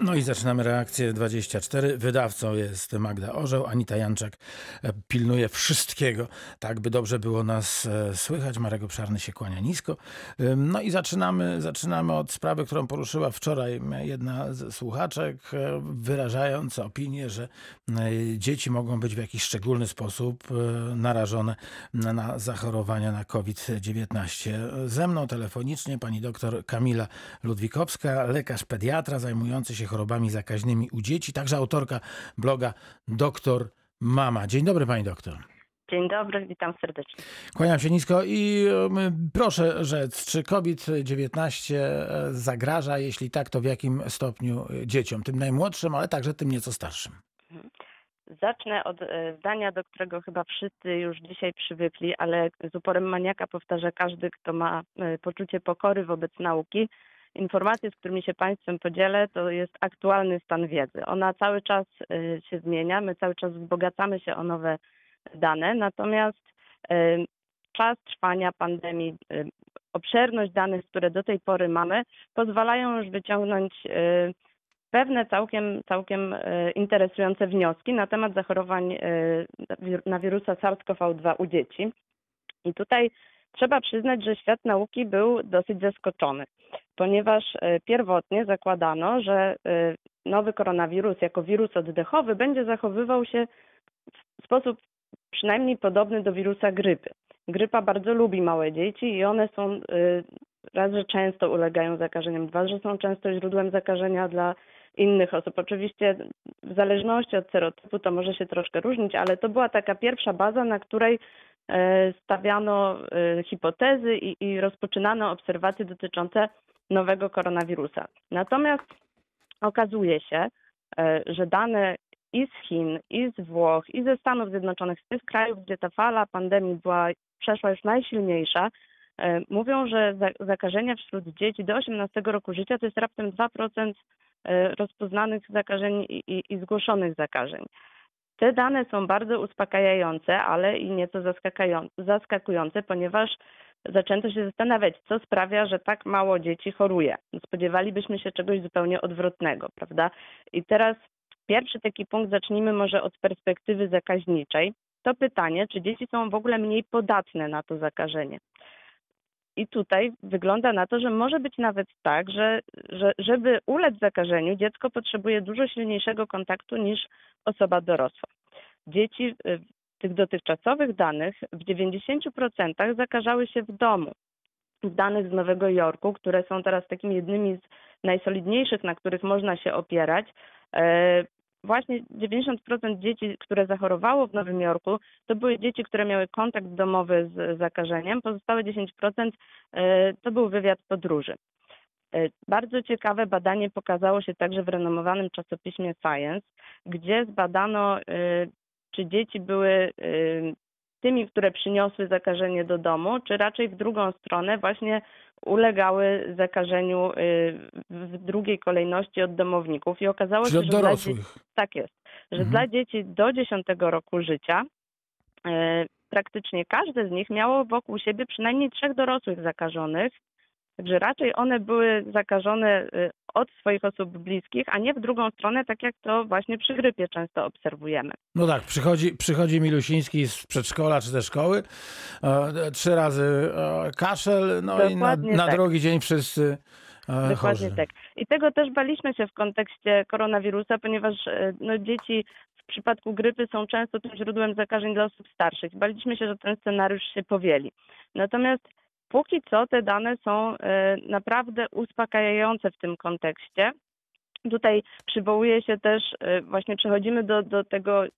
No i zaczynamy reakcję 24. Wydawcą jest Magda Orzeł, Anita Janczak e, pilnuje wszystkiego, tak by dobrze było nas e, słychać. Marek Obszarny się kłania nisko. No i zaczynamy, zaczynamy od sprawy, którą poruszyła wczoraj jedna z słuchaczek, e, wyrażając opinię, że dzieci mogą być w jakiś szczególny sposób narażone na, na zachorowania na COVID-19. Ze mną telefonicznie pani doktor Kamila Ludwikowska, lekarz pediatra zajmujący się chorobami zakaźnymi u dzieci, także autorka bloga Doktor Mama. Dzień dobry pani doktor. Dzień dobry, witam serdecznie. Kłaniam się nisko i proszę rzec, czy COVID-19 e, zagraża? Jeśli tak, to w jakim stopniu e, dzieciom? Tym najmłodszym, ale także tym nieco starszym. Zacznę od e, zdania, do którego chyba wszyscy już dzisiaj przywykli, ale z uporem maniaka powtarza każdy, kto ma poczucie pokory wobec nauki. Informacje, z którymi się Państwem podzielę, to jest aktualny stan wiedzy. Ona cały czas e, się zmienia, my cały czas wzbogacamy się o nowe dane, natomiast e, czas trwania pandemii, e, obszerność danych, które do tej pory mamy, pozwalają już wyciągnąć pewne całkiem, całkiem interesujące wnioski na temat zachorowań na wirusa SARS-CoV-2 u dzieci. I tutaj trzeba przyznać, że świat nauki był dosyć zaskoczony, ponieważ e, pierwotnie zakładano, że e, nowy koronawirus jako wirus oddechowy będzie zachowywał się w sposób przynajmniej podobny do wirusa grypy. Grypa bardzo lubi małe dzieci i one są e, raz, że często ulegają zakażeniom, dwa, że są często źródłem zakażenia dla innych osób. Oczywiście w zależności od serotypu to może się troszkę różnić, ale to była taka pierwsza baza, na której stawiano e, hipotezy i, i rozpoczynano obserwacje dotyczące nowego koronawirusa. Natomiast okazuje się, e, że dane i z Chin, i z Włoch, i ze Stanów Zjednoczonych, z tych krajów, gdzie ta fala pandemii była, przeszła już najsilniejsza, e, mówią, że za- zakażenia wśród dzieci do 18 roku życia to jest raptem 2% e, rozpoznanych zakażeń i, i, i zgłoszonych zakażeń. Te dane są bardzo uspokajające, ale i nieco zaskakujące, ponieważ zaczęto się zastanawiać, co sprawia, że tak mało dzieci choruje. Spodziewalibyśmy się czegoś zupełnie odwrotnego, prawda? I teraz pierwszy taki punkt, zacznijmy może od perspektywy zakaźniczej. To pytanie, czy dzieci są w ogóle mniej podatne na to zakażenie. I tutaj wygląda na to, że może być nawet tak, że, że żeby ulec zakażeniu, dziecko potrzebuje dużo silniejszego kontaktu niż osoba dorosła. Dzieci y, w tych dotychczasowych danych w 90% zakażały się w domu. Danych z Nowego Jorku, które są teraz takimi jednymi z najsolidniejszych, na których można się opierać, e, właśnie 90% dzieci, które zachorowało w Nowym Jorku, to były dzieci, które miały kontakt domowy z zakażeniem. Pozostałe 10% e, to był wywiad podróży. E, Bardzo ciekawe badanie pokazało się także w renomowanym czasopiśmie Science, gdzie zbadano, e, czy dzieci były tymi, które przyniosły zakażenie do domu, czy raczej w drugą stronę właśnie ulegały zakażeniu e, w drugiej kolejności od domowników. I okazało Czyli się, że dla dzieci, tak jest, że Mhm. dla dzieci do 10 roku życia e, praktycznie każde z nich miało wokół siebie przynajmniej trzech dorosłych zakażonych, także raczej one były zakażone e, od swoich osób bliskich, a nie w drugą stronę, tak jak to właśnie przy grypie często obserwujemy. No tak, przychodzi, przychodzi Milusiński z przedszkola czy ze szkoły, e, trzy razy e, kaszel, no i na, Dokładnie na tak. drugi dzień wszyscy e, Dokładnie chorzy. tak. I tego też baliśmy się w kontekście koronawirusa, ponieważ e, no, dzieci w przypadku grypy są często tym źródłem zakażeń dla osób starszych. Baliśmy się, że ten scenariusz się powieli. Natomiast póki co te dane są e, naprawdę uspokajające w tym kontekście. Tutaj przywołuje się też, e, właśnie przechodzimy do, do tego e,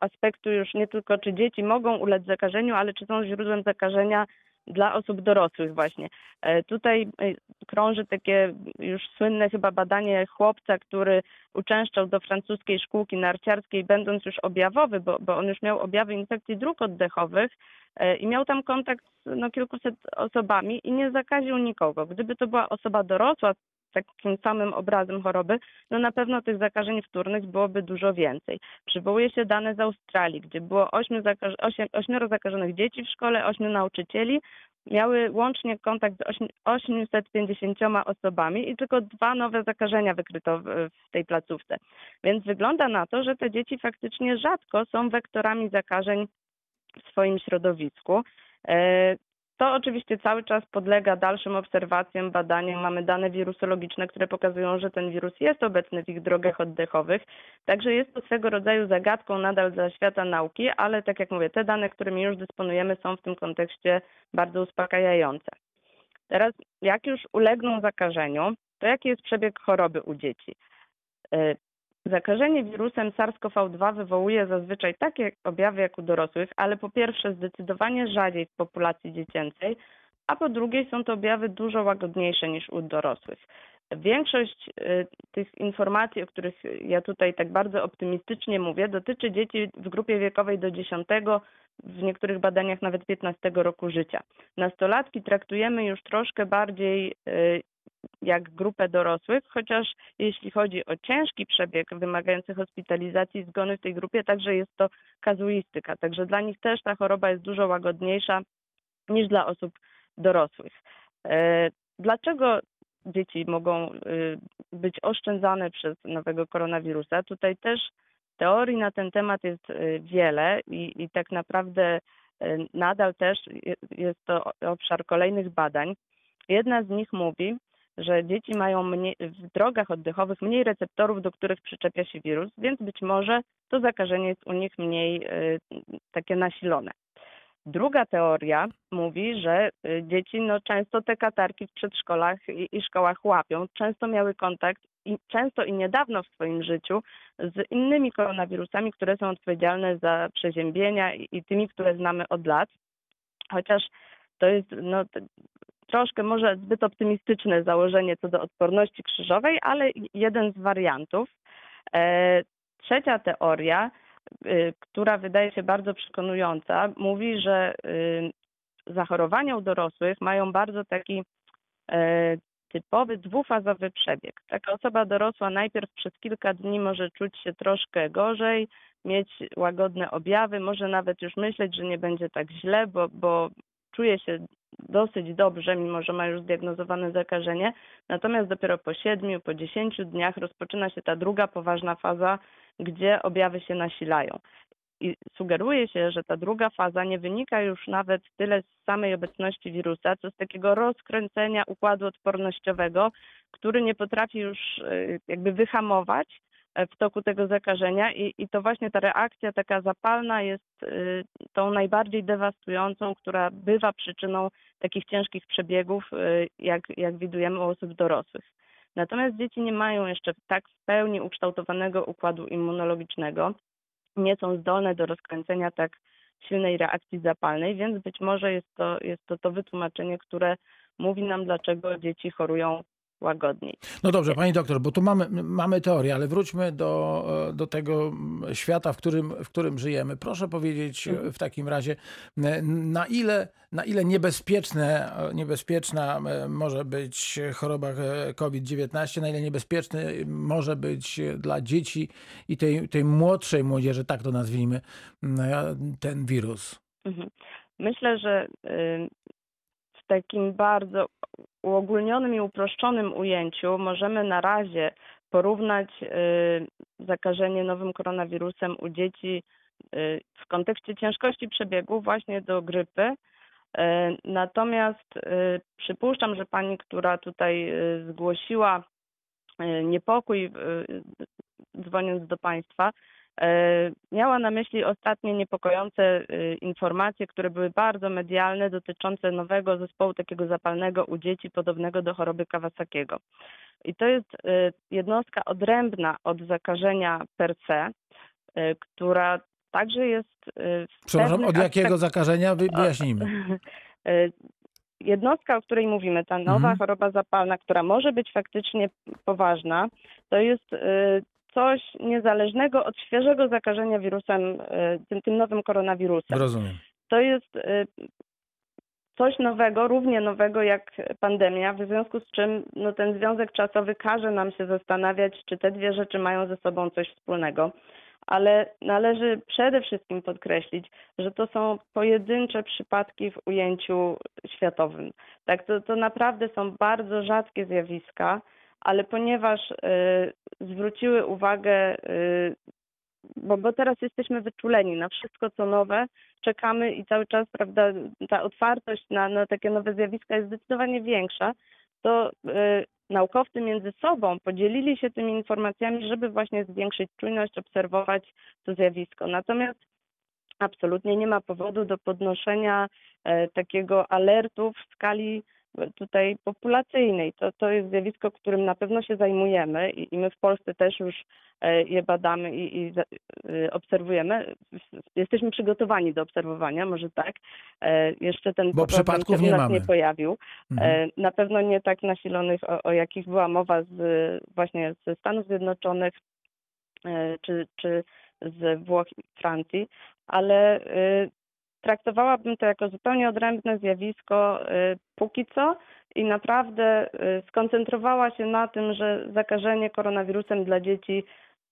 aspektu już nie tylko, czy dzieci mogą ulec zakażeniu, ale czy są źródłem zakażenia dla osób dorosłych właśnie. E, Tutaj e, krąży takie już słynne chyba badanie chłopca, który uczęszczał do francuskiej szkółki narciarskiej, będąc już objawowy, bo, bo on już miał objawy infekcji dróg oddechowych e, i miał tam kontakt z no, kilkuset osobami i nie zakaził nikogo. Gdyby to była osoba dorosła takim samym obrazem choroby, no na pewno tych zakażeń wtórnych byłoby dużo więcej. Przywołuje się dane z Australii, gdzie było ośmiu zakaż- osiem, ośmioro zakażonych dzieci w szkole, ośmiu nauczycieli. miały łącznie kontakt z ośm- 850 osobami i tylko dwa nowe zakażenia wykryto w, w tej placówce. Więc wygląda na to, że te dzieci faktycznie rzadko są wektorami zakażeń w swoim środowisku. To oczywiście cały czas podlega dalszym obserwacjom, badaniom. Mamy dane wirusologiczne, które pokazują, że ten wirus jest obecny w ich drogach oddechowych. Także jest to swego rodzaju zagadką nadal dla świata nauki, ale tak jak mówię, te dane, którymi już dysponujemy, są w tym kontekście bardzo uspokajające. Teraz, jak już ulegną zakażeniu, to jaki jest przebieg choroby u dzieci? Zakażenie wirusem SARS-CoV-2 wywołuje zazwyczaj takie objawy jak u dorosłych, ale po pierwsze zdecydowanie rzadziej w populacji dziecięcej, a po drugie są to objawy dużo łagodniejsze niż u dorosłych. Większość y, tych informacji, o których ja tutaj tak bardzo optymistycznie mówię, dotyczy dzieci w grupie wiekowej do 10, w niektórych badaniach nawet 15 roku życia. Nastolatki traktujemy już troszkę bardziej y, jak grupę dorosłych, chociaż jeśli chodzi o ciężki przebieg wymagający hospitalizacji zgony w tej grupie, także jest to kazuistyka. Także dla nich też ta choroba jest dużo łagodniejsza niż dla osób dorosłych. E, Dlaczego dzieci mogą y, być oszczędzane przez nowego koronawirusa? Tutaj też teorii na ten temat jest y, wiele i, i tak naprawdę y, nadal też je- jest to obszar kolejnych badań. Jedna z nich mówi, że dzieci mają mniej, w drogach oddechowych mniej receptorów, do których przyczepia się wirus, więc być może to zakażenie jest u nich mniej y, takie nasilone. Druga teoria mówi, że y, dzieci no, często te katarki w przedszkolach i, i szkołach łapią, często miały kontakt i często i niedawno w swoim życiu z innymi koronawirusami, które są odpowiedzialne za przeziębienia i, i tymi, które znamy od lat. Chociaż to jest no, troszkę może zbyt optymistyczne założenie co do odporności krzyżowej, ale jeden z wariantów. E, Trzecia teoria, y, która wydaje się bardzo przekonująca, mówi, że y, zachorowania u dorosłych mają bardzo taki e, typowy dwufazowy przebieg. Taka osoba dorosła najpierw przez kilka dni może czuć się troszkę gorzej, mieć łagodne objawy, może nawet już myśleć, że nie będzie tak źle, bo, bo czuje się dosyć dobrze, mimo że ma już zdiagnozowane zakażenie. Natomiast dopiero po siedmiu, po dziesięciu dniach rozpoczyna się ta druga poważna faza, gdzie objawy się nasilają. I sugeruje się, że ta druga faza nie wynika już nawet tyle z samej obecności wirusa, co z takiego rozkręcenia układu odpornościowego, który nie potrafi już y, jakby wyhamować w toku tego zakażenia i, i to właśnie ta reakcja taka zapalna jest y, tą najbardziej dewastującą, która bywa przyczyną takich ciężkich przebiegów, y, jak, jak widujemy u osób dorosłych. Natomiast dzieci nie mają jeszcze tak w pełni ukształtowanego układu immunologicznego, nie są zdolne do rozkręcenia tak silnej reakcji zapalnej, więc być może jest to, jest to to wytłumaczenie, które mówi nam, dlaczego dzieci chorują łagodniej. No dobrze, pani doktor, bo tu mamy, mamy teorię, ale wróćmy do, do tego świata, w którym, w którym żyjemy. Proszę powiedzieć e, w takim razie, na ile, na ile niebezpieczne, niebezpieczna e, może być choroba e, COVID-19, na ile niebezpieczny może być dla dzieci i tej, tej młodszej młodzieży, tak to nazwijmy, e, ten wirus. Mhm. Myślę, że y, takim bardzo uogólnionym i uproszczonym ujęciu możemy na razie porównać y, zakażenie nowym koronawirusem u dzieci y, w kontekście ciężkości przebiegu właśnie do grypy. Y, Natomiast przypuszczam, że pani, która tutaj zgłosiła niepokój, dzwoniąc do państwa, Miała na myśli ostatnie niepokojące y, informacje, które były bardzo medialne, dotyczące nowego zespołu takiego zapalnego u dzieci, podobnego do choroby Kawasakiego. I to jest y, jednostka odrębna od zakażenia per se, która także jest. Przepraszam, od jakiego aspektach- zakażenia? Wy- Wyjaśnijmy. Jednostka, o której mówimy, ta nowa Mhm. choroba zapalna, która może być faktycznie poważna, to jest coś niezależnego od świeżego zakażenia wirusem, y, tym, tym nowym koronawirusem. Rozumiem. To jest y, coś nowego, równie nowego jak pandemia, w związku z czym no, ten związek czasowy każe nam się zastanawiać, czy te dwie rzeczy mają ze sobą coś wspólnego. ale należy przede wszystkim podkreślić, że to są pojedyncze przypadki w ujęciu światowym. Tak, to, to naprawdę są bardzo rzadkie zjawiska, ale ponieważ y, zwróciły uwagę y, bo, bo teraz jesteśmy wyczuleni na wszystko, co nowe, czekamy i cały czas, prawda, ta otwartość na, na takie nowe zjawiska jest zdecydowanie większa, to y, naukowcy między sobą podzielili się tymi informacjami, żeby właśnie zwiększyć czujność, obserwować to zjawisko. Natomiast absolutnie nie ma powodu do podnoszenia e, takiego alertu w skali tutaj populacyjnej. To, to jest zjawisko, którym na pewno się zajmujemy i, i my w Polsce też już e, je badamy i, i e, obserwujemy. Jesteśmy przygotowani do obserwowania, może tak. E, jeszcze ten Bo przypadków się nie u nas mamy. nie pojawił. Mhm. Na pewno nie tak nasilonych, o, o jakich była mowa z, właśnie ze Stanów Zjednoczonych czy, czy z Włoch i Francji, ale traktowałabym to jako zupełnie odrębne zjawisko póki co i naprawdę skoncentrowała się na tym, że zakażenie koronawirusem dla dzieci,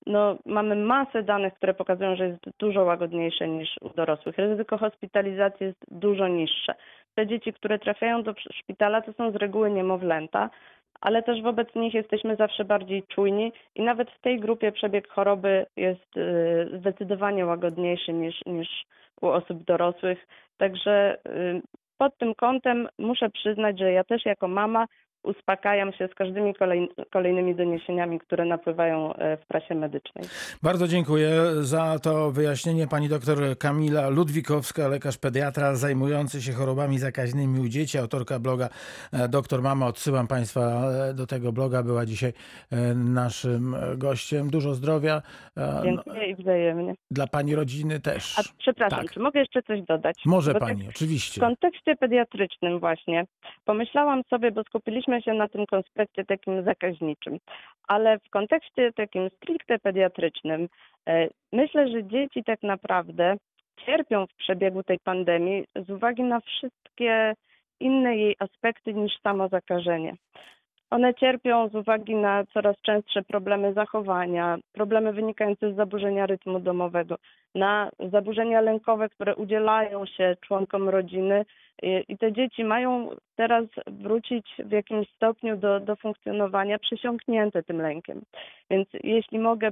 no mamy masę danych, które pokazują, że jest dużo łagodniejsze niż u dorosłych. Ryzyko hospitalizacji jest dużo niższe. Te dzieci, które trafiają do szpitala, to są z reguły niemowlęta, ale też wobec nich jesteśmy zawsze bardziej czujni i nawet w tej grupie przebieg choroby jest zdecydowanie łagodniejszy niż, niż u osób dorosłych. Także pod tym kątem muszę przyznać, że ja też jako mama uspokajam się z każdymi kolej, kolejnymi doniesieniami, które napływają w prasie medycznej. Bardzo dziękuję za to wyjaśnienie. Pani doktor Kamila Ludwikowska, lekarz pediatra zajmujący się chorobami zakaźnymi u dzieci, autorka bloga Doktor Mama. Odsyłam Państwa do tego bloga. Była dzisiaj naszym gościem. Dużo zdrowia. Dziękuję i wzajemnie. Dla Pani rodziny też. A przepraszam, Tak. czy mogę jeszcze coś dodać? Może Bo Pani, tak oczywiście. W kontekście pediatrycznym właśnie pomyślałam sobie, bo skupiliśmy się na tym konspekcie takim zakaźniczym, ale w kontekście takim stricte pediatrycznym e, myślę, że dzieci tak naprawdę cierpią w przebiegu tej pandemii z uwagi na wszystkie inne jej aspekty niż samo zakażenie. One cierpią z uwagi na coraz częstsze problemy zachowania, problemy wynikające z zaburzenia rytmu domowego, na zaburzenia lękowe, które udzielają się członkom rodziny i, te dzieci mają teraz wrócić w jakimś stopniu do, do funkcjonowania przesiąknięte tym lękiem. Więc jeśli mogę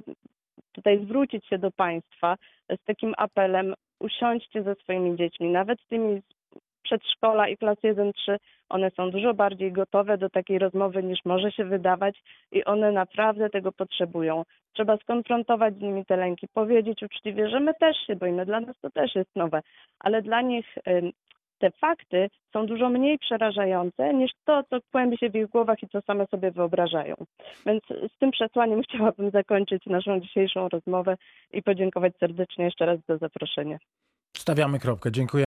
tutaj zwrócić się do Państwa z takim apelem, usiądźcie ze swoimi dziećmi, nawet tymi przedszkola i klas 1-3, one są dużo bardziej gotowe do takiej rozmowy niż może się wydawać i one naprawdę tego potrzebują. Trzeba skonfrontować z nimi te lęki, powiedzieć uczciwie, że my też się boimy, dla nas to też jest nowe, ale dla nich te fakty są dużo mniej przerażające niż to, co kłębi się w ich głowach i co same sobie wyobrażają. Więc z tym przesłaniem chciałabym zakończyć naszą dzisiejszą rozmowę i podziękować serdecznie jeszcze raz za zaproszenie. Stawiamy kropkę. Dziękuję.